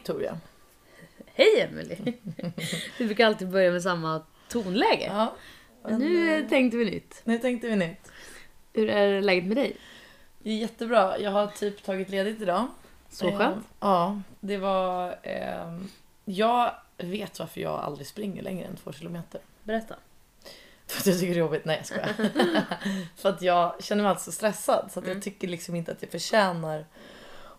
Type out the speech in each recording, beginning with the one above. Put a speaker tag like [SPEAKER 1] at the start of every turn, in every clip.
[SPEAKER 1] Victoria.
[SPEAKER 2] Hej Emily. Vi brukar alltid börja med samma tonläge.
[SPEAKER 1] Ja,
[SPEAKER 2] Men nu eh, tänkte vi nytt.
[SPEAKER 1] nu tänkte vi nytt.
[SPEAKER 2] Hur är läget med dig?
[SPEAKER 1] Det är jättebra. Jag har typ tagit ledigt idag.
[SPEAKER 2] Så
[SPEAKER 1] Eh,
[SPEAKER 2] skönt.
[SPEAKER 1] Ja, det var... Eh, jag vet varför jag aldrig springer längre än två kilometer.
[SPEAKER 2] Berätta.
[SPEAKER 1] För att jag tycker det är jobbigt. Nej jag skojar. För att jag känner mig alltid så stressad så att
[SPEAKER 2] Mm.
[SPEAKER 1] jag tycker liksom inte att jag förtjänar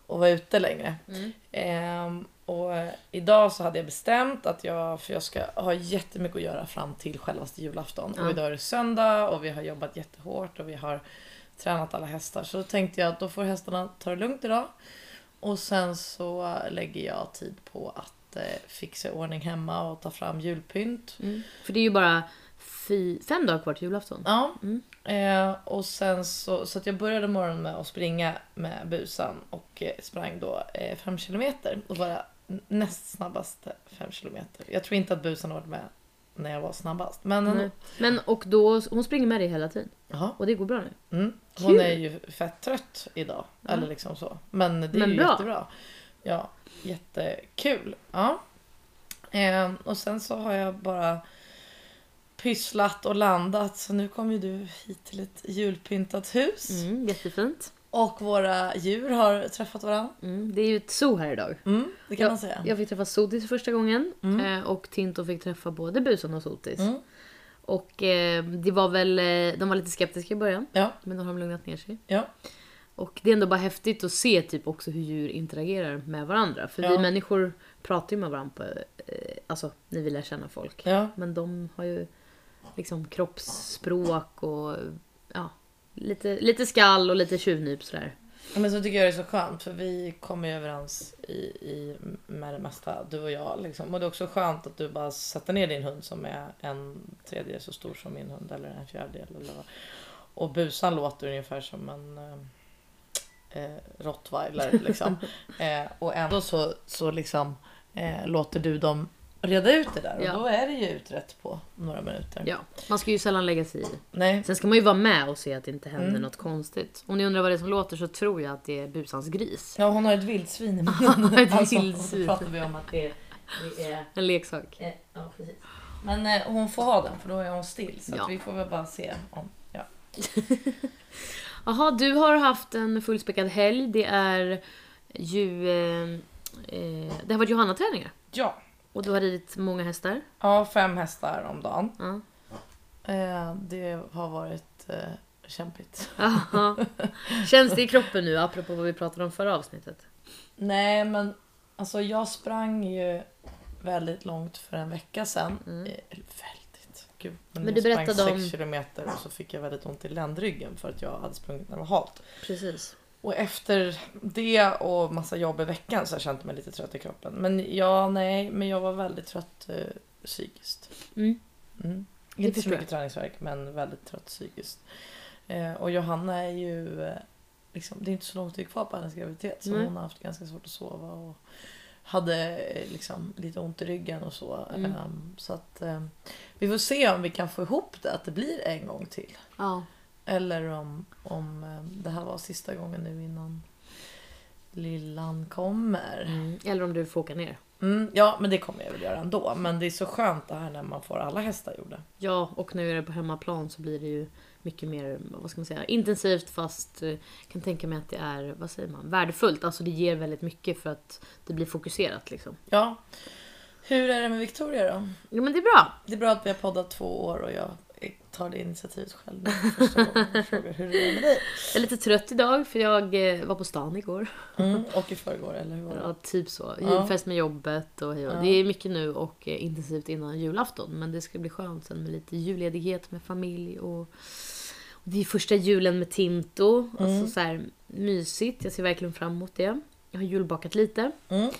[SPEAKER 1] att vara ute längre.
[SPEAKER 2] Mm.
[SPEAKER 1] Ehm, och eh, idag så hade jag bestämt att jag, för jag ska ha jättemycket att göra fram till självaste julafton.
[SPEAKER 2] Ja.
[SPEAKER 1] Och idag är det söndag och vi har jobbat jättehårt och vi har tränat alla hästar. Så då tänkte jag att då får hästarna ta det lugnt idag. Och sen så lägger jag tid på att eh, fixa ordning hemma och ta fram julpynt.
[SPEAKER 2] Mm. För det är ju bara fem dagar kvar till julafton.
[SPEAKER 1] Ja.
[SPEAKER 2] Mm.
[SPEAKER 1] Eh, och sen så, så att jag började morgonen med att springa med busan och eh, sprang då eh, fem kilometer och var näst snabbaste fem kilometer. Jag tror inte att busan har varit med när jag var snabbast. Men
[SPEAKER 2] Nej. Men och då, hon springer med dig hela tiden.
[SPEAKER 1] Jaha.
[SPEAKER 2] Och det går bra nu.
[SPEAKER 1] Mm. Hon är ju fett trött idag.
[SPEAKER 2] Ja.
[SPEAKER 1] Eller liksom så. Men det är
[SPEAKER 2] Men
[SPEAKER 1] ju
[SPEAKER 2] bra.
[SPEAKER 1] jättebra. Ja, jättekul. Ja. Eh, och sen så har jag bara pysslat och landat. Så nu kom ju du hit till ett julpyntat hus.
[SPEAKER 2] Mm, jättefint.
[SPEAKER 1] Och våra djur har träffat varandra.
[SPEAKER 2] Mm, det är ju ett zoo här idag.
[SPEAKER 1] Mm, det kan man säga.
[SPEAKER 2] Jag fick träffa Sotis första gången
[SPEAKER 1] Mm.
[SPEAKER 2] eh, och Tinto fick träffa både Busan och Sotis.
[SPEAKER 1] Mm.
[SPEAKER 2] Och eh, det var väl, eh, de var lite skeptiska i början
[SPEAKER 1] Ja,
[SPEAKER 2] men då har de lugnat ner sig.
[SPEAKER 1] ja.
[SPEAKER 2] Och det är ändå bara häftigt att se typ också hur djur interagerar med varandra. För vi
[SPEAKER 1] Ja.
[SPEAKER 2] människor pratar ju med varandra på, eh, alltså när vi lär känna folk.
[SPEAKER 1] ja.
[SPEAKER 2] Men de har ju liksom kroppsspråk och ja, lite, lite skall och lite tjuvnyp sådär.
[SPEAKER 1] Men så tycker jag det är så skönt för vi kommer ju överens i, i, med det mesta, du och jag. Liksom. Och det är också skönt att du bara sätter ner din hund som är en tredjedel så stor som min hund eller en fjärdedel. Eller vad. Och busan låter ungefär som en eh, eh, rottweiler. Liksom. eh, och ändå så, så liksom, eh, låter du dem reda ut det där. Och
[SPEAKER 2] Ja.
[SPEAKER 1] då är det ju utrett på några minuter.
[SPEAKER 2] Ja, man ska ju sällan lägga sig i.
[SPEAKER 1] Nej.
[SPEAKER 2] Sen ska man ju vara med och se att det inte händer
[SPEAKER 1] Mm.
[SPEAKER 2] något konstigt. Om ni undrar vad det är som låter så tror jag att det är busans gris.
[SPEAKER 1] Ja, hon har ett vildsvin i munnen.
[SPEAKER 2] ett
[SPEAKER 1] Alltså,
[SPEAKER 2] vildsvin.
[SPEAKER 1] Då pratar vi om att det är... Det är
[SPEAKER 2] En leksak.
[SPEAKER 1] eh, ja, precis. Men eh, hon får ha den för då är hon still. Så
[SPEAKER 2] Ja.
[SPEAKER 1] att vi får väl bara se om... Ja.
[SPEAKER 2] Jaha, du har haft en fullspäckad helg. Det är ju... Eh, eh, det har varit Johanna-träningar.
[SPEAKER 1] ja.
[SPEAKER 2] Och du har ridit många hästar.
[SPEAKER 1] Ja, fem hästar om dagen.
[SPEAKER 2] Ja.
[SPEAKER 1] Eh, det har varit eh, kämpigt.
[SPEAKER 2] Jaha. Känns det i kroppen nu, apropå vad vi pratade om förra avsnittet?
[SPEAKER 1] Nej, men alltså jag sprang ju väldigt långt för en vecka sedan.
[SPEAKER 2] Mm.
[SPEAKER 1] Eh, väldigt. Gud. Men,
[SPEAKER 2] Men
[SPEAKER 1] jag
[SPEAKER 2] du
[SPEAKER 1] sprang
[SPEAKER 2] berättade om-
[SPEAKER 1] kilometer och så fick jag väldigt ont i ländryggen för att jag hade sprungit när det var halt.
[SPEAKER 2] Precis.
[SPEAKER 1] Och efter det och massa jobb i veckan så har jag känt mig lite trött i kroppen. Men ja, nej, men jag var väldigt trött eh, psykiskt.
[SPEAKER 2] Mm.
[SPEAKER 1] Mm. Inte så mycket träningsverk men väldigt trött psykiskt. Eh, och Johanna är ju, eh, liksom, det är inte så lång tid kvar på hennes graviditet så
[SPEAKER 2] Nej.
[SPEAKER 1] hon har haft ganska svårt att sova och hade eh, liksom lite ont i ryggen och så.
[SPEAKER 2] Mm.
[SPEAKER 1] Ehm, så att eh, vi får se om vi kan få ihop det, att det blir en gång till.
[SPEAKER 2] Ja.
[SPEAKER 1] Eller om, om eh, det här var sista gången nu innan lillan kommer.
[SPEAKER 2] Mm. Eller om du får åka ner.
[SPEAKER 1] Mm, ja, men det kommer jag väl göra ändå. Men det är så skönt det här när man får alla hästar gjorda.
[SPEAKER 2] Ja, och nu är det på hemmaplan så blir det ju mycket mer, vad ska man säga, intensivt fast eh, kan tänka mig att det är, vad säger man, värdefullt. Alltså det ger väldigt mycket för att det blir fokuserat liksom.
[SPEAKER 1] Ja. Hur är det med Victoria då?
[SPEAKER 2] Jo men det är bra.
[SPEAKER 1] Det är bra att vi har poddat två år och jag tar det initiativet själv första gången frågar hur det är med dig.
[SPEAKER 2] Jag är lite trött idag för jag eh, var på stan igår.
[SPEAKER 1] Mm, och i förrgår, eller hur var det?
[SPEAKER 2] Ja, typ så. Julfest med jobbet och hej.
[SPEAKER 1] Ja.
[SPEAKER 2] Det är mycket nu och eh, intensivt innan julafton. Men det ska bli skönt sen med lite julledighet med familj och, det är första julen med Tinto.
[SPEAKER 1] Mm.
[SPEAKER 2] Alltså så här mysigt. Jag ser verkligen fram emot det. Jag har julbakat lite.
[SPEAKER 1] Mm,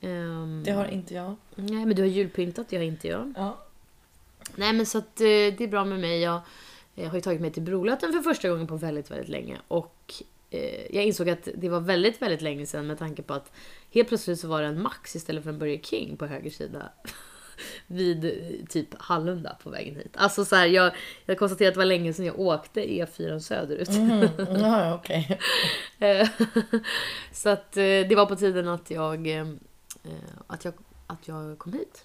[SPEAKER 2] Ehm,
[SPEAKER 1] det har inte jag.
[SPEAKER 2] Nej men du har julpyntat, det har inte jag.
[SPEAKER 1] Ja.
[SPEAKER 2] Nej men så att eh, det är bra med mig. Jag, jag har ju tagit mig till Brolöten för första gången på väldigt, väldigt länge. Och eh, jag insåg att det var väldigt, väldigt länge sedan med tanke på att helt plötsligt så var det en Max istället för en Burger King på höger sida. vid eh, typ Hallunda på vägen hit. Alltså så här, jag, jag konstaterade att det var länge sedan jag åkte E4 söderut.
[SPEAKER 1] Mm, ja, okej.
[SPEAKER 2] Så att eh, det var på tiden att jag, eh, att jag, att jag kom hit.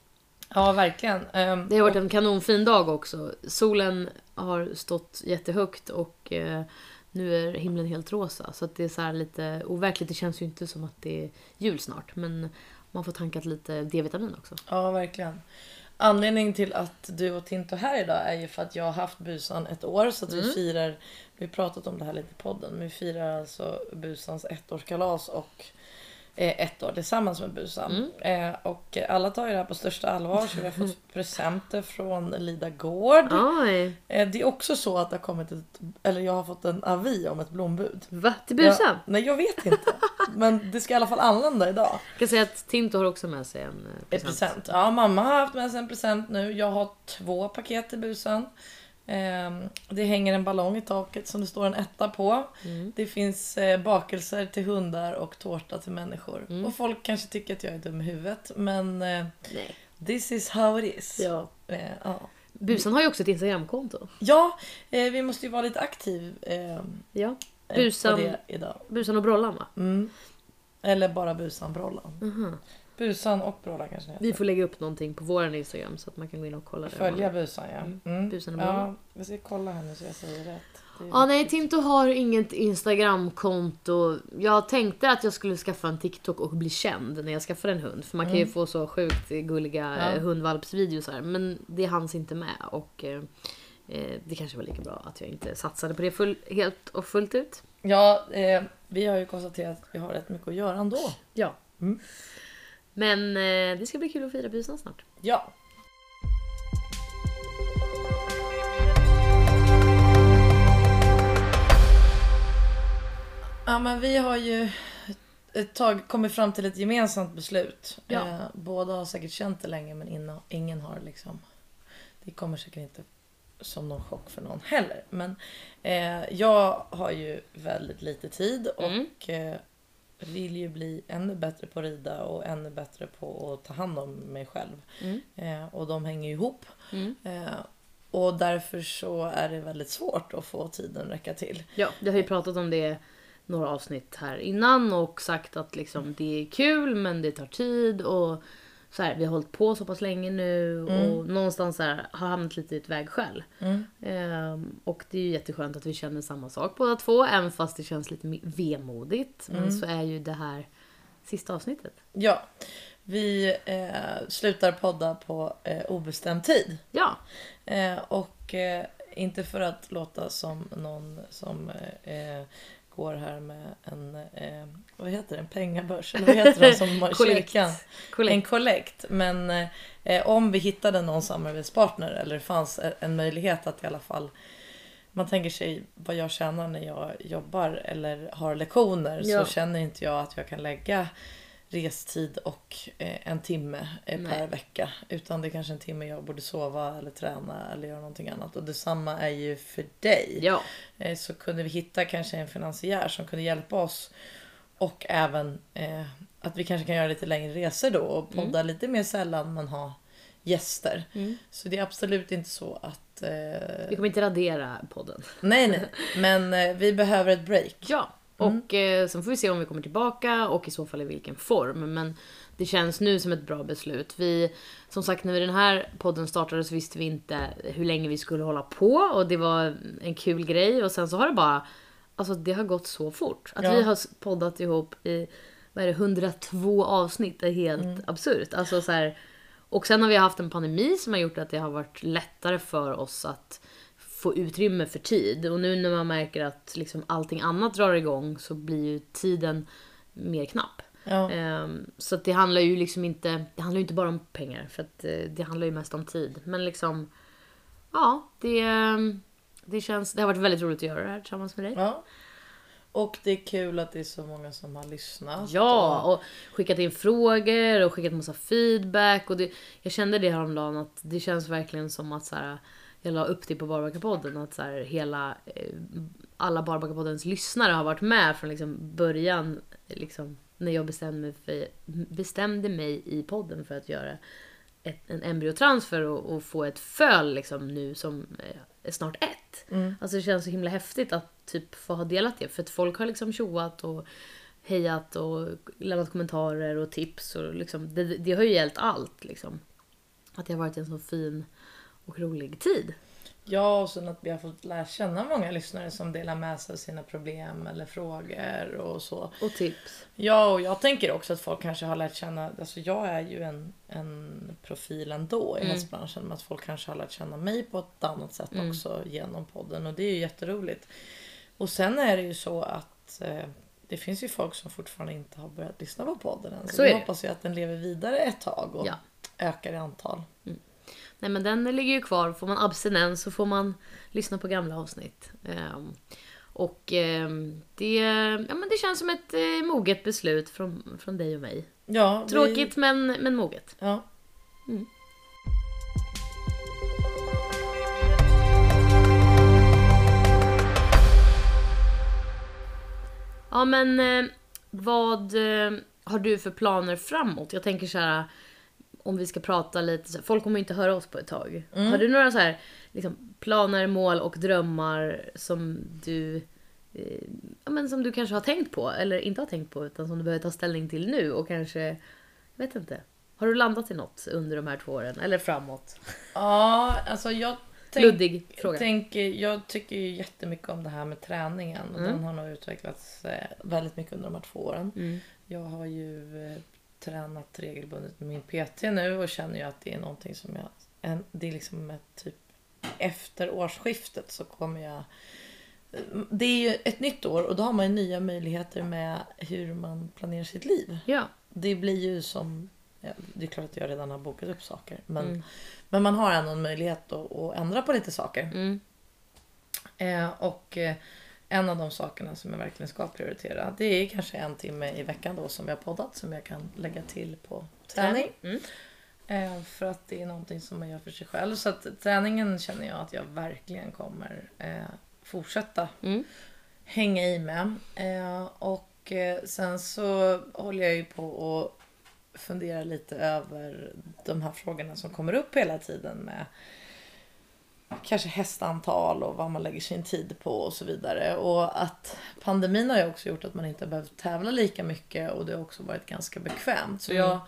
[SPEAKER 1] Ja, verkligen. Ehm,
[SPEAKER 2] Det har varit en kanonfin dag också. Solen har stått jättehögt och eh, nu är himlen helt rosa. Så det är så lite overkligt. Det känns ju inte som att det är jul snart. Men man får tankat lite D-vitamin också.
[SPEAKER 1] Ja, verkligen. Anledningen till att du och Tinto är här idag är ju för att jag har haft Busan ett år. Så att vi firar, vi har pratat om det här lite i podden, men vi firar alltså Busans ettårskalas och ett år tillsammans med Busan. Eh, och alla tar ju det här på största allvar så vi har fått presenter från Lida Gård.
[SPEAKER 2] Oj!
[SPEAKER 1] Eh, det är också så att det har kommit ett, eller jag har fått en avi om ett blombud.
[SPEAKER 2] Va? Till Busan?
[SPEAKER 1] Ja, nej jag vet inte. Men det ska i alla fall anlända idag.
[SPEAKER 2] Jag kan säga att Tinto har också med sig en eh,
[SPEAKER 1] En
[SPEAKER 2] present.
[SPEAKER 1] present. Ja, mamma har haft med sig en present nu. Jag har två paket i busan. Ehm, det hänger en ballong i taket som det står en etta på.
[SPEAKER 2] Mm.
[SPEAKER 1] Det finns eh, bakelser till hundar och tårta till människor.
[SPEAKER 2] Mm.
[SPEAKER 1] Och folk kanske tycker att jag är dum i huvudet. Men eh,
[SPEAKER 2] Nej.
[SPEAKER 1] this is how it is.
[SPEAKER 2] Ja.
[SPEAKER 1] Eh, ja.
[SPEAKER 2] Busan har ju också ett Instagramkonto.
[SPEAKER 1] ja vi måste ju vara lite aktiv eh,
[SPEAKER 2] Ja. Busan-
[SPEAKER 1] idag.
[SPEAKER 2] Busan och Brollan va?
[SPEAKER 1] Mm. Eller bara Busan-brollan.
[SPEAKER 2] Mhm.
[SPEAKER 1] Busan och brollan kanske det heter.
[SPEAKER 2] Vi får lägga upp någonting på vår Instagram så att man kan gå in och kolla det.
[SPEAKER 1] Följa Busan ja.
[SPEAKER 2] Mm.
[SPEAKER 1] Mm.
[SPEAKER 2] Busan och
[SPEAKER 1] ja.
[SPEAKER 2] Brollan.
[SPEAKER 1] Jag ska kolla nu så jag säger rätt. Det
[SPEAKER 2] Ja, nej, Tinto har inget Instagramkonto. Jag tänkte att jag skulle skaffa en TikTok och bli känd när jag skaffar en hund. För man kan ju få så sjukt gulliga
[SPEAKER 1] Mm. Ja.
[SPEAKER 2] ja. hundvalpsvideos här. Men det hanns inte med. Och eh, eh, det kanske var lika bra att jag inte satsade på det full, helt och fullt ut.
[SPEAKER 1] Ja, eh, vi har ju konstaterat att vi har rätt mycket att göra ändå.
[SPEAKER 2] Ja.
[SPEAKER 1] Mm.
[SPEAKER 2] Men eh, det ska bli kul att fira busan snart.
[SPEAKER 1] Ja. Ja, men vi har ju ett tag kommit fram till ett gemensamt beslut.
[SPEAKER 2] Ja.
[SPEAKER 1] Eh, båda har säkert känt det länge men inna, ingen har liksom... Det kommer säkert inte som någon chock för någon heller. Men eh, jag har ju väldigt lite tid och
[SPEAKER 2] Mm.
[SPEAKER 1] eh, vill ju bli ännu bättre på att rida och ännu bättre på att ta hand om mig själv.
[SPEAKER 2] Mm.
[SPEAKER 1] Eh, och de hänger ju ihop.
[SPEAKER 2] Mm.
[SPEAKER 1] Eh, och därför så är det väldigt svårt att få tiden räcka till.
[SPEAKER 2] Ja, vi har ju pratat om det några avsnitt här innan och sagt att liksom det är kul men det tar tid och så här, vi har hållit på så pass länge nu och någonstans så här, har hamnat lite i ett vägskäl.
[SPEAKER 1] Mm.
[SPEAKER 2] Ehm, och det är ju jätteskönt att vi känner samma sak båda två, även fast det känns lite vemodigt. Men så är ju det här sista avsnittet.
[SPEAKER 1] Ja, vi eh, slutar podda på eh, obestämd tid.
[SPEAKER 2] Ja,
[SPEAKER 1] Eh, och eh, inte för att låta som någon som eh, eh, går här med en, eh, vad heter det, en pengabörs? Eller vad heter det som kyrkan? En
[SPEAKER 2] kollekt.
[SPEAKER 1] Men eh, om vi hittade någon samarbetspartner eller det fanns en möjlighet att i alla fall man tänker sig vad jag tjänar när jag jobbar eller har lektioner
[SPEAKER 2] Ja.
[SPEAKER 1] så känner inte jag att jag kan lägga restid och eh, en timme eh, per
[SPEAKER 2] Nej.
[SPEAKER 1] vecka. Utan det är kanske en timme jag borde sova eller träna eller göra någonting annat. Och detsamma är ju för dig.
[SPEAKER 2] Ja,
[SPEAKER 1] Eh, så kunde vi hitta kanske en finansiär som kunde hjälpa oss. Och även eh, att vi kanske kan göra lite längre resor då och podda lite mer sällan men ha gäster.
[SPEAKER 2] Mm.
[SPEAKER 1] Så det är absolut inte så att...
[SPEAKER 2] Vi kommer inte radera podden.
[SPEAKER 1] nej, nej. Men vi behöver ett break.
[SPEAKER 2] Ja, och eh, sen får vi se om vi kommer tillbaka och i så fall i vilken form. Men det känns nu som ett bra beslut. Vi, som sagt, när den här podden startade så visste vi inte hur länge vi skulle hålla på och det var en kul grej och sen så har det bara, alltså det har gått så fort. Att
[SPEAKER 1] Ja.
[SPEAKER 2] vi har poddat ihop i, vad är det, 102 avsnitt är helt absurt. Alltså så här, och sen har vi haft en pandemi som har gjort att det har varit lättare för oss att få utrymme för tid. Och nu när man märker att liksom allting annat drar igång så blir ju tiden mer knapp.
[SPEAKER 1] Ja.
[SPEAKER 2] Ehm, så det handlar ju liksom inte, det handlar inte bara om pengar för att eh, det handlar ju mest om tid. Men liksom, ja, det, ehm, det känns, det har varit väldigt roligt att göra det här tillsammans med dig.
[SPEAKER 1] ja. Och det är kul att det är så många som har lyssnat.
[SPEAKER 2] Ja, och skickat in frågor och skickat massa feedback. Och det, jag kände det häromdagen att det känns verkligen som att så här, jag la upp det på Barbacapodden att så här, hela, eh, alla Barbacappoddens lyssnare har varit med från liksom början. Liksom, när jag bestämde mig, för, bestämde mig i podden för att göra ett, en embryotransfer och, och få ett föl liksom nu som är snart ett.
[SPEAKER 1] Mm.
[SPEAKER 2] Alltså det känns så himla häftigt att typ få ha delat det. För att folk har liksom tjoat och hejat och lämnat kommentarer och tips. Och liksom, det, det har ju gällt allt liksom. Att det har varit en så fin och rolig tid.
[SPEAKER 1] Ja, och sen att vi har fått lära känna många lyssnare som delar med sig av sina problem eller frågor och så.
[SPEAKER 2] Och tips.
[SPEAKER 1] Ja, och jag tänker också att folk kanske har lärt känna, alltså jag är ju en, en profil ändå i
[SPEAKER 2] Mm.
[SPEAKER 1] hästbranschen, men att folk kanske har lärt känna mig på ett annat sätt
[SPEAKER 2] Mm.
[SPEAKER 1] också genom podden och det är ju jätteroligt. Och sen är det ju så att eh, det finns ju folk som fortfarande inte har börjat lyssna på podden än. Så,
[SPEAKER 2] Så
[SPEAKER 1] vi hoppas ju att den lever vidare ett tag och
[SPEAKER 2] Ja.
[SPEAKER 1] ökar i antal.
[SPEAKER 2] Nej men den ligger ju kvar. Får man abstinens så får man lyssna på gamla avsnitt. Ehm, och ehm, det, ja, men det känns som ett eh, moget beslut från, från dig och mig.
[SPEAKER 1] Ja, vi-
[SPEAKER 2] Tråkigt men, men moget.
[SPEAKER 1] Ja.
[SPEAKER 2] Ja men eh, vad eh, har du för planer framåt? Jag tänker så här om vi ska prata lite, så folk kommer ju inte höra oss på ett tag. Har du några så här liksom, planer, mål och drömmar som du eh, ja, men som du kanske har tänkt på eller inte har tänkt på utan som du behöver ta ställning till nu och kanske, jag vet inte. Har du landat i något under de här två åren eller framåt?
[SPEAKER 1] ja, alltså jag tänk,
[SPEAKER 2] Luddig fråga.
[SPEAKER 1] tänker, jag tycker ju jättemycket om det här med träningen och
[SPEAKER 2] Mm.
[SPEAKER 1] den har nog utvecklats eh, väldigt mycket under de här två åren.
[SPEAKER 2] Mm.
[SPEAKER 1] Jag har ju eh, tränat regelbundet med min PT nu och känner ju att det är någonting som jag... En, det är liksom ett typ... Efter årsskiftet så kommer jag... Det är ju ett nytt år och då har man ju nya möjligheter med hur man planerar sitt liv.
[SPEAKER 2] Ja.
[SPEAKER 1] Det blir ju som... Ja, det är klart att jag redan har bokat upp saker. Men,
[SPEAKER 2] Mm.
[SPEAKER 1] men man har ändå en möjlighet att, att ändra på lite saker.
[SPEAKER 2] Mm.
[SPEAKER 1] Eh, och eh, en av de sakerna som jag verkligen ska prioritera det är kanske en timme i veckan då som har poddat som jag kan lägga till på träning.
[SPEAKER 2] Mm.
[SPEAKER 1] Eh, för att det är någonting som man gör för sig själv. Så att träningen känner jag att jag verkligen kommer eh, fortsätta
[SPEAKER 2] Mm.
[SPEAKER 1] hänga i med. Eh, och sen så håller jag ju på att fundera lite över de här frågorna som kommer upp hela tiden med kanske hästantal och vad man lägger sin tid på och så vidare. Och att pandemin har ju också gjort att man inte har behövt tävla lika mycket och det har också varit ganska bekvämt. Så
[SPEAKER 2] Mm.
[SPEAKER 1] jag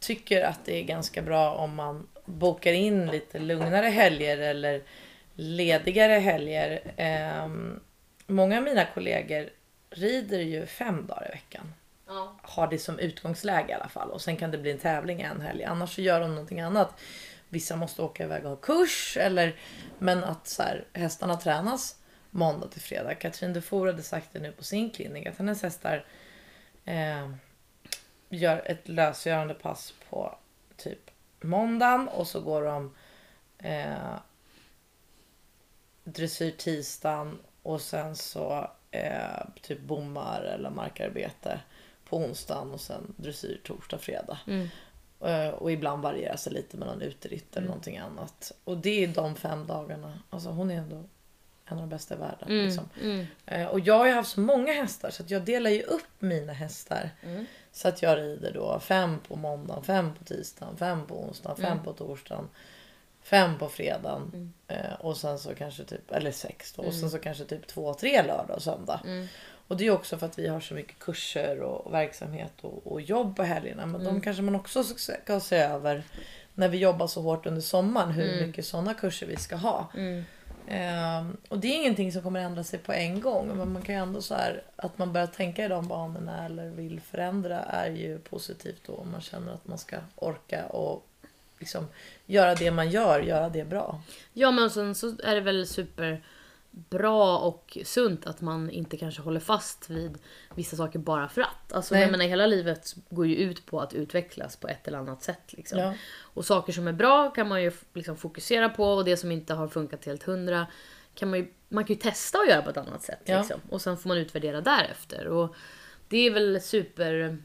[SPEAKER 1] tycker att det är ganska bra om man bokar in lite lugnare helger eller ledigare helger. Ehm, många av mina kollegor rider ju fem dagar i veckan.
[SPEAKER 2] Ja.
[SPEAKER 1] Har det som utgångsläge i alla fall. Och sen kan det bli en tävling en helg. Annars så gör de någonting annat. Vissa måste åka iväg och ha kurs. Eller, men att så här, hästarna tränas måndag till fredag. Katrin Dufour hade sagt det nu på sin klinik. Att hennes hästar eh, gör ett lösgörande pass på typ måndagen. Och så går de eh, dressyr tisdagen. Och sen så eh, typ bommar eller markarbete på onsdagen och sen dressyr torsdag, fredag.
[SPEAKER 2] Mm.
[SPEAKER 1] Eh, Och ibland varierar sig lite mellan uteritt eller någonting annat. Och det är de fem dagarna. Alltså hon är ändå en av de bästa i världen.
[SPEAKER 2] Mm.
[SPEAKER 1] Liksom.
[SPEAKER 2] Mm.
[SPEAKER 1] Eh, Och jag har ju haft så många hästar så att jag delar ju upp mina hästar.
[SPEAKER 2] Mm.
[SPEAKER 1] Så att jag rider då fem på måndagen, fem på tisdagen, fem på onsdagen, fem
[SPEAKER 2] Mm.
[SPEAKER 1] på torsdagen. Fem på fredagen
[SPEAKER 2] Mm.
[SPEAKER 1] eh, och sen så kanske typ, eller sex då, och
[SPEAKER 2] Mm.
[SPEAKER 1] sen så kanske typ två, tre lördag och söndag. Och det är också för att vi har så mycket kurser och verksamhet och, och jobb på helgerna. Men
[SPEAKER 2] Mm.
[SPEAKER 1] de kanske man också ska se över när vi jobbar så hårt under sommaren. Hur
[SPEAKER 2] Mm.
[SPEAKER 1] mycket sådana kurser vi ska ha.
[SPEAKER 2] Mm.
[SPEAKER 1] Ehm, och det är ingenting som kommer ändra sig på en gång. Men man kan ju ändå så här att man börjar tänka i de banorna eller vill förändra är ju positivt då. Om man känner att man ska orka och liksom göra det man gör, göra det bra.
[SPEAKER 2] Ja men sen så är det väl superbra och sunt att man inte kanske håller fast vid vissa saker bara för att. Alltså
[SPEAKER 1] Nej.
[SPEAKER 2] jag menar hela livet går ju ut på att utvecklas på ett eller annat sätt. Liksom.
[SPEAKER 1] Ja.
[SPEAKER 2] Och saker som är bra kan man ju liksom fokusera på och det som inte har funkat helt hundra kan man ju, man kan ju testa att göra på ett annat sätt.
[SPEAKER 1] Ja.
[SPEAKER 2] Liksom. Och sen får man utvärdera därefter. Och det är väl super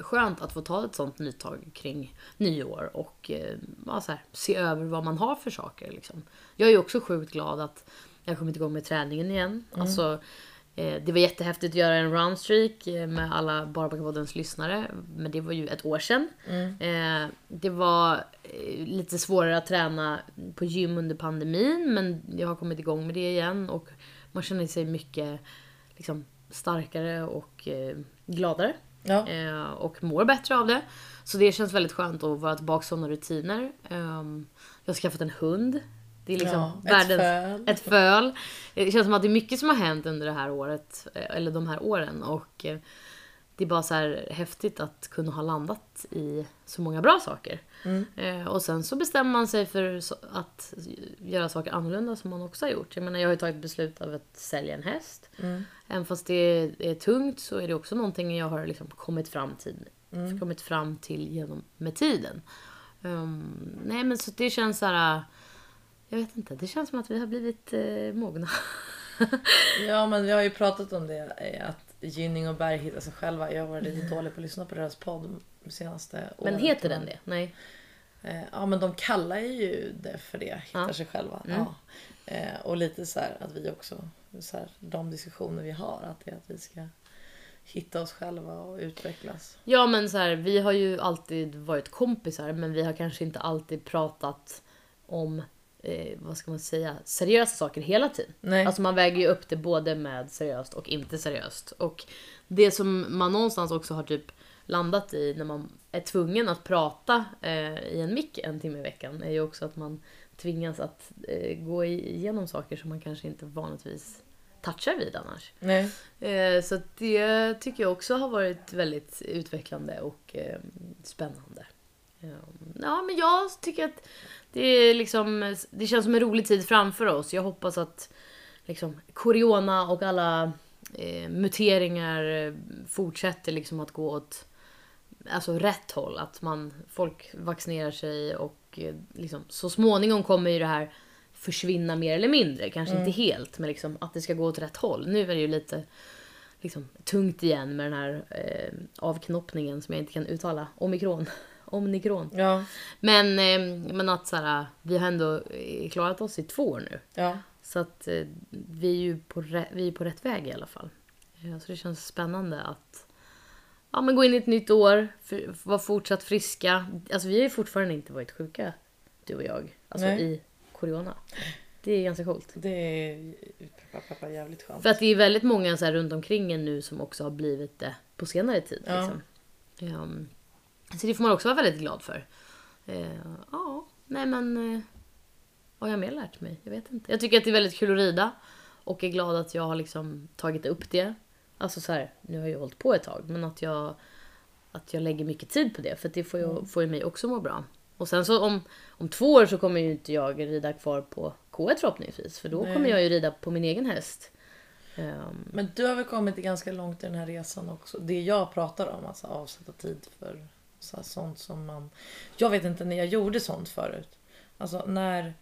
[SPEAKER 2] skönt att få ta ett sånt nytag kring nyår och eh, ja, här, se över vad man har för saker. Liksom. Jag är ju också sjukt glad att jag har kommit igång med träningen igen. Alltså, Eh, det var jättehäftigt att göra en roundstreak eh, med alla Barbackapoddens lyssnare. Men det var ju ett år sedan. Eh, det var lite svårare att träna på gym under pandemin. Men jag har kommit igång med det igen. Och man känner sig mycket liksom, starkare och eh, gladare.
[SPEAKER 1] Ja.
[SPEAKER 2] Och mår bättre av det. Så det känns väldigt skönt att vara tillbaka i sådana rutiner. Ehm, jag har skaffat en hund. Det är liksom
[SPEAKER 1] Ja, ett
[SPEAKER 2] världens...
[SPEAKER 1] föl.
[SPEAKER 2] Ett föl. Det känns som att det är mycket som har hänt under det här året. eh, Eller de här åren. Och eh, det är bara så här häftigt att kunna ha landat i så många bra saker. Eh, Och sen så bestämmer man sig för att göra saker annorlunda som man också har gjort. Jag menar jag har ju tagit beslut av att sälja en häst. Även fast det är tungt så är det också någonting jag har liksom kommit fram till, kommit fram till genom med tiden. Ehm, nej men så det känns så här. Jag vet inte, det känns som att vi har blivit eh, mogna.
[SPEAKER 1] Ja, men vi har ju pratat om det. eh, Att Gynning och Berg hittar sig själva. Jag har varit lite dålig på att lyssna på deras podd de senaste
[SPEAKER 2] Men
[SPEAKER 1] året.
[SPEAKER 2] heter den det? Nej.
[SPEAKER 1] Eh, Ja, men de kallar ju det för det. Hittar
[SPEAKER 2] Ja.
[SPEAKER 1] sig själva.
[SPEAKER 2] Mm.
[SPEAKER 1] Ja. Eh, Och lite så här att vi också, så här, de diskussioner vi har, att det är att vi ska hitta oss själva och utvecklas.
[SPEAKER 2] Ja men så här, vi har ju alltid varit kompisar men vi har kanske inte alltid pratat om, eh, vad ska man säga, seriösa saker hela tiden.
[SPEAKER 1] Nej.
[SPEAKER 2] Alltså man väger ju upp det både med seriöst och inte seriöst. Och det som man någonstans också har typ landat i när man är tvungen att prata eh, i en mick en timme i veckan är ju också att man tvingas att eh, gå igenom saker som man kanske inte vanligtvis touchar vid annars.
[SPEAKER 1] Nej.
[SPEAKER 2] Eh, Så det tycker jag också har varit väldigt utvecklande och eh, spännande. Eh, Ja, men jag tycker att det, är liksom, det känns som en rolig tid framför oss. Jag hoppas att liksom, corona och alla eh, muteringar eh, fortsätter liksom att gå åt alltså, rätt håll. Att man, folk vaccinerar sig och eh, liksom, så småningom kommer ju det här försvinna mer eller mindre. Kanske inte helt, men liksom, att det ska gå åt rätt håll. Nu är det ju lite liksom, tungt igen med den här eh, avknoppningen som jag inte kan uttala. Omikron. Omikron.
[SPEAKER 1] Ja.
[SPEAKER 2] Men, eh, men att så här, vi har ändå eh, klarat oss i två år nu.
[SPEAKER 1] Ja.
[SPEAKER 2] Så att eh, vi är ju på, vi är på rätt väg i alla fall. Så det känns spännande att ja, men gå in i ett nytt år, för, vara fortsatt friska. Alltså vi har ju fortfarande inte varit sjuka, du och jag. Alltså
[SPEAKER 1] Nej.
[SPEAKER 2] i corona. Det är ganska coolt.
[SPEAKER 1] Det är peppa, peppa, jävligt skönt.
[SPEAKER 2] För att det är väldigt många så här runt omkring en nu som också har blivit det på senare tid.
[SPEAKER 1] Ja.
[SPEAKER 2] Liksom. Ehm, så det får man också vara väldigt glad för. Eh, ja, nej men... eh, vad har jag mer lärt mig? Jag vet inte. Jag tycker att det är väldigt kul att rida. Och är glad att jag har liksom tagit upp det. Alltså så här, nu har jag ju hållit på ett tag. Men att jag, att jag lägger mycket tid på det. För det får ju, får ju mig också må bra. Och sen så om, om två år så kommer ju inte jag rida kvar på K1 förhoppningsvis. För då
[SPEAKER 1] Nej.
[SPEAKER 2] kommer jag ju rida på min egen häst. Ehm,
[SPEAKER 1] Men du har väl kommit ganska långt i den här resan också. Det jag pratar om, alltså avsätta tid för så sånt som man... Jag vet inte när jag gjorde sånt förut. Alltså när...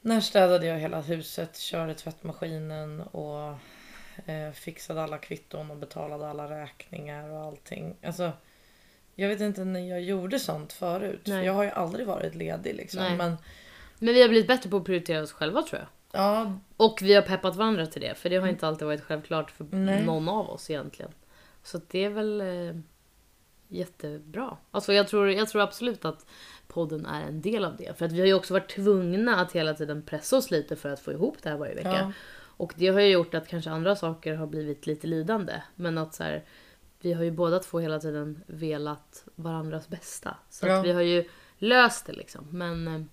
[SPEAKER 1] När städade jag hela huset, körde tvättmaskinen och eh, fixade alla kvitton och betalade alla räkningar och allting. Alltså, jag vet inte när jag gjorde sånt förut. För jag har ju aldrig varit ledig liksom.
[SPEAKER 2] Nej.
[SPEAKER 1] Men
[SPEAKER 2] Men vi har blivit bättre på att prioritera oss själva tror jag.
[SPEAKER 1] ja,
[SPEAKER 2] Och vi har peppat varandra till det. För det har inte alltid varit självklart för
[SPEAKER 1] Nej.
[SPEAKER 2] någon av oss egentligen. Så det är väl eh, jättebra. Alltså jag tror, jag tror absolut att podden är en del av det. För att vi har ju också varit tvungna att hela tiden pressa oss lite för att få ihop det här varje vecka.
[SPEAKER 1] Ja.
[SPEAKER 2] Och det har ju gjort att kanske andra saker har blivit lite lidande. Men att så här, vi har ju båda två hela tiden velat varandras bästa. Så
[SPEAKER 1] Ja.
[SPEAKER 2] att vi har ju löst det liksom. Men,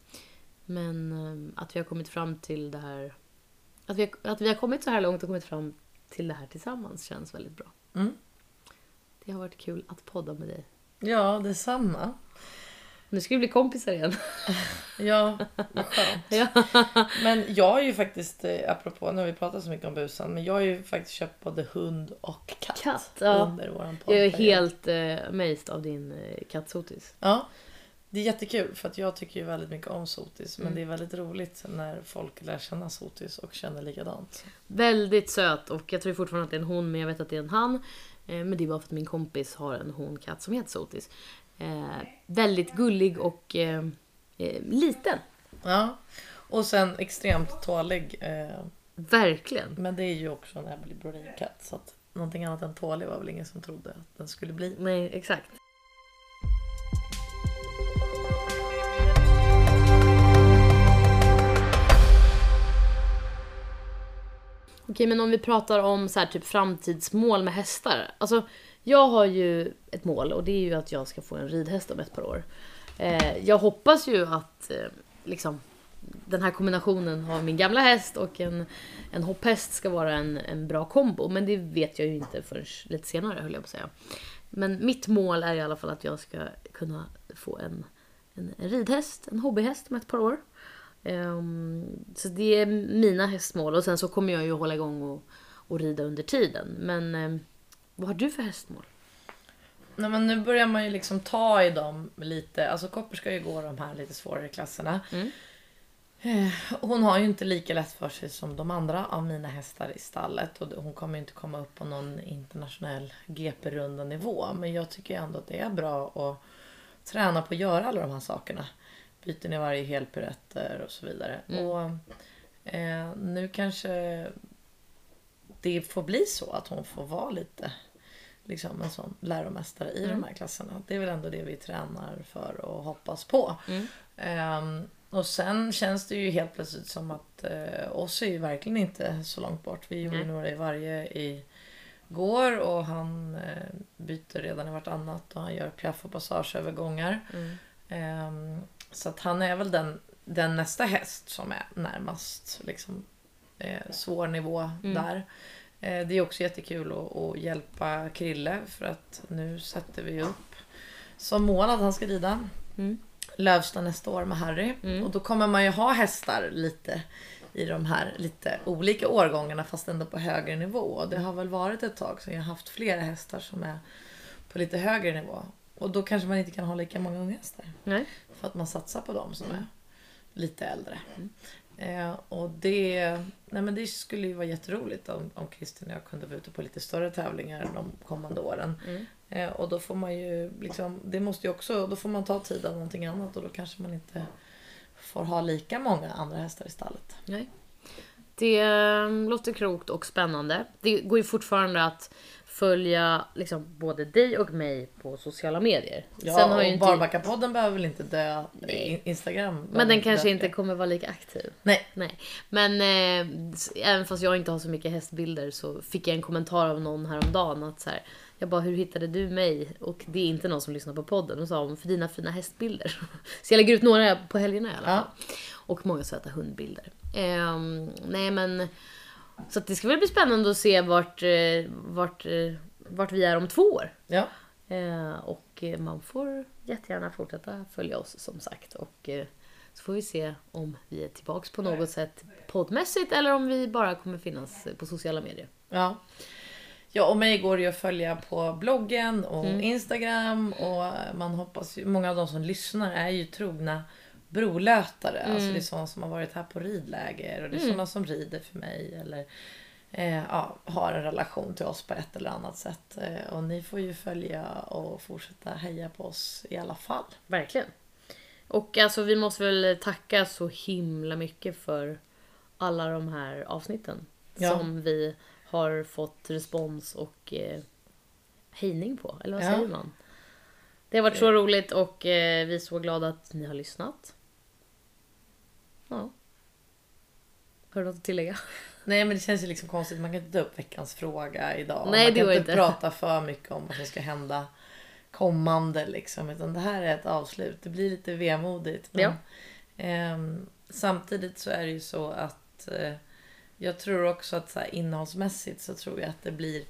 [SPEAKER 2] men att vi har kommit fram till det här. Att vi, att vi har kommit så här långt och kommit fram till det här tillsammans känns väldigt bra.
[SPEAKER 1] Mm.
[SPEAKER 2] Det har varit kul att podda med dig.
[SPEAKER 1] ja detsamma.
[SPEAKER 2] Nu ska vi bli kompisar igen.
[SPEAKER 1] Ja, vad skönt.
[SPEAKER 2] ja.
[SPEAKER 1] Men jag har ju faktiskt, eh, apropå, nu har vi pratat så mycket om busan, men jag har ju faktiskt köpt både hund och katt,
[SPEAKER 2] Katt, ja.
[SPEAKER 1] under våran podd.
[SPEAKER 2] Jag är helt eh, amazed av din eh, kattsotis.
[SPEAKER 1] Ja, det är jättekul för att jag tycker ju väldigt mycket om sotis, men
[SPEAKER 2] Mm.
[SPEAKER 1] det är väldigt roligt när folk lär känna sotis och känner likadant.
[SPEAKER 2] Väldigt söt och jag tror fortfarande att det är en hon men jag vet att det är en han. Eh, Men det är bara för att min kompis har en honkatt som heter Sotis. Eh, väldigt gullig och eh, liten.
[SPEAKER 1] Ja, och sen extremt tålig.
[SPEAKER 2] Verkligen.
[SPEAKER 1] Men det är ju också en Emily Brodin-katt. Så att någonting annat än tålig var väl ingen som trodde att den skulle bli.
[SPEAKER 2] Nej, exakt. Okej, men om vi pratar om så här, typ framtidsmål med hästar. Alltså, jag har ju ett mål och det är ju att jag ska få en ridhäst om ett par år. Eh, jag hoppas ju att eh, liksom, den här kombinationen av min gamla häst och en, en hopphäst ska vara en, en bra kombo. Men det vet jag ju inte förrän lite senare höll jag på att säga. Men mitt mål är i alla fall att jag ska kunna få en, en, en ridhäst, en hobbyhäst om ett par år. Ehm, så det är mina hästmål och sen så kommer jag ju hålla igång och, och rida under tiden. Men ehm, vad har du för hästmål?
[SPEAKER 1] Nej, men nu börjar man ju liksom ta i dem lite. Alltså Kopper ska ju gå de här lite svårare klasserna.
[SPEAKER 2] Mm.
[SPEAKER 1] Eh, Hon har ju inte lika lätt för sig som de andra av mina hästar i stallet. Och hon kommer inte komma upp på någon internationell GP-runda nivå. Men jag tycker ändå att det är bra att träna på att göra alla de här sakerna. Byter ner varje helpiruetter och så vidare.
[SPEAKER 2] Mm.
[SPEAKER 1] Och eh, nu kanske det får bli så att hon får vara lite liksom en sån läromästare i de här klasserna. Det är väl ändå det vi tränar för och hoppas på.
[SPEAKER 2] Mm.
[SPEAKER 1] Ehm, och sen känns det ju helt plötsligt som att eh, oss är ju verkligen inte så långt bort. Vi gjorde
[SPEAKER 2] Nej.
[SPEAKER 1] några i varje i går och han eh, byter redan i vartannat och han gör piaff och passageövergångar.
[SPEAKER 2] Mm.
[SPEAKER 1] Ehm, så att han är väl den, den nästa häst som är närmast liksom, eh, svår nivå
[SPEAKER 2] Mm.
[SPEAKER 1] där. Eh, det är också jättekul att, att hjälpa Krille för att nu sätter vi upp som mål att han ska rida
[SPEAKER 2] Mm.
[SPEAKER 1] Lövsta nästa år med Harry.
[SPEAKER 2] Mm.
[SPEAKER 1] Och då kommer man ju ha hästar lite i de här lite olika årgångarna fast ändå på högre nivå. Och det har väl varit ett tag sedan jag har haft flera hästar som är på lite högre nivå. Och då kanske man inte kan ha lika många unghästar.
[SPEAKER 2] Nej.
[SPEAKER 1] För att man satsar på dem som är lite äldre.
[SPEAKER 2] Mm.
[SPEAKER 1] Eh, och det, nej men det skulle ju vara jätteroligt om, om Kristin och jag kunde vara ute på lite större tävlingar de kommande åren.
[SPEAKER 2] Mm.
[SPEAKER 1] Eh, och då får man ju liksom, det måste ju också, då får man ta tid av någonting annat och då kanske man inte får ha lika många andra hästar i stallet.
[SPEAKER 2] Nej. Det eh, låter klokt och spännande. Det går ju fortfarande att följa liksom, både dig och mig på sociala medier.
[SPEAKER 1] Ja,
[SPEAKER 2] Sen har
[SPEAKER 1] och
[SPEAKER 2] inte,
[SPEAKER 1] Barbackapodden behöver väl inte dö,
[SPEAKER 2] Nej.
[SPEAKER 1] in- Instagram.
[SPEAKER 2] men den kanske
[SPEAKER 1] dö.
[SPEAKER 2] inte kommer vara lika aktiv.
[SPEAKER 1] Nej.
[SPEAKER 2] Nej. Men eh, även fast jag inte har så mycket hästbilder så fick jag en kommentar av någon häromdagen att så här, jag bara hur hittade du mig? Och det är inte någon som lyssnar på podden och sa om för dina fina hästbilder. Så jag lägger ut några på helgerna i alla fall. Och många söta hundbilder. Ehm, nej men så det ska väl bli spännande att se vart, eh, vart, eh, vart vi är om två år.
[SPEAKER 1] Ja.
[SPEAKER 2] Eh, och man får jättegärna fortsätta följa oss som sagt. Och så får vi se om vi är tillbaks på något sätt poddmässigt eller om vi bara kommer finnas på sociala medier.
[SPEAKER 1] Ja. Ja, och mig går det ju att följa på bloggen och
[SPEAKER 2] Mm.
[SPEAKER 1] Instagram och man hoppas ju, många av de som lyssnar är ju trogna brolötare. Alltså det är sådana som har varit här på ridläger och det är
[SPEAKER 2] Mm.
[SPEAKER 1] sådana som rider för mig eller eh, ja, har en relation till oss på ett eller annat sätt. Eh, och ni får ju följa och fortsätta heja på oss i alla fall.
[SPEAKER 2] Verkligen. Och alltså vi måste väl tacka så himla mycket för alla de här avsnitten.
[SPEAKER 1] Ja.
[SPEAKER 2] Som vi har fått respons och eh, hejning på. Eller vad
[SPEAKER 1] Ja.
[SPEAKER 2] säger man? Det har varit så roligt och eh, vi är så glada att ni har lyssnat. Ja. Har du något att tillägga?
[SPEAKER 1] Nej men det känns ju liksom konstigt, man kan inte ta upp veckans fråga idag.
[SPEAKER 2] Nej,
[SPEAKER 1] man
[SPEAKER 2] det
[SPEAKER 1] kan inte
[SPEAKER 2] inte.
[SPEAKER 1] prata för mycket om vad som ska hända kommande liksom. Utan det här är ett avslut. Det blir lite vemodigt. Men,
[SPEAKER 2] Ja.
[SPEAKER 1] ehm, samtidigt så är det ju så att eh, jag tror också att så här, innehållsmässigt så tror jag att det blir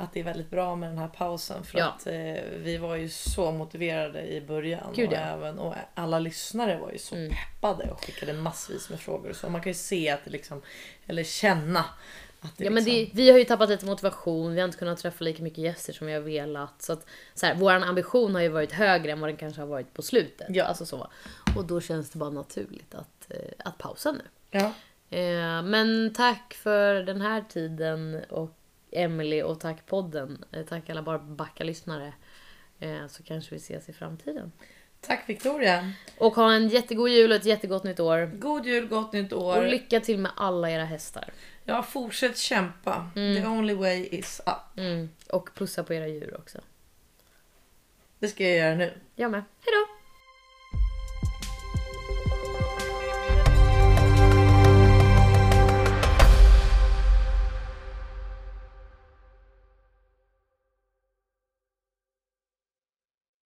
[SPEAKER 1] att det är väldigt bra med den här pausen. För
[SPEAKER 2] Ja.
[SPEAKER 1] att eh, vi var ju så motiverade i början.
[SPEAKER 2] Gud,
[SPEAKER 1] och,
[SPEAKER 2] ja.
[SPEAKER 1] även, och alla lyssnare var ju så
[SPEAKER 2] Mm.
[SPEAKER 1] peppade och skickade massvis med frågor. Så man kan ju se att det liksom, eller känna att det
[SPEAKER 2] Ja, men
[SPEAKER 1] liksom,
[SPEAKER 2] det, vi har ju tappat lite motivation, vi har inte kunnat träffa lika mycket gäster som vi har velat. Så att, så här, vår ambition har ju varit högre än vad den kanske har varit på slutet.
[SPEAKER 1] Ja.
[SPEAKER 2] Alltså så. Och då känns det bara naturligt att, eh, att pausa nu.
[SPEAKER 1] Ja,
[SPEAKER 2] Eh, men tack för den här tiden och Emily och tack podden. Eh, tack alla bara backa lyssnare. Eh, så kanske vi ses i framtiden.
[SPEAKER 1] Tack Victoria.
[SPEAKER 2] Och ha en jättegod jul och ett jättegott nytt år.
[SPEAKER 1] God jul, gott nytt
[SPEAKER 2] Och
[SPEAKER 1] år.
[SPEAKER 2] lycka till med alla era hästar.
[SPEAKER 1] Ja, fortsätt kämpa. The only way is up.
[SPEAKER 2] Mm. Och pussa på era djur också.
[SPEAKER 1] Det ska jag göra nu.
[SPEAKER 2] Jag med. Hejdå!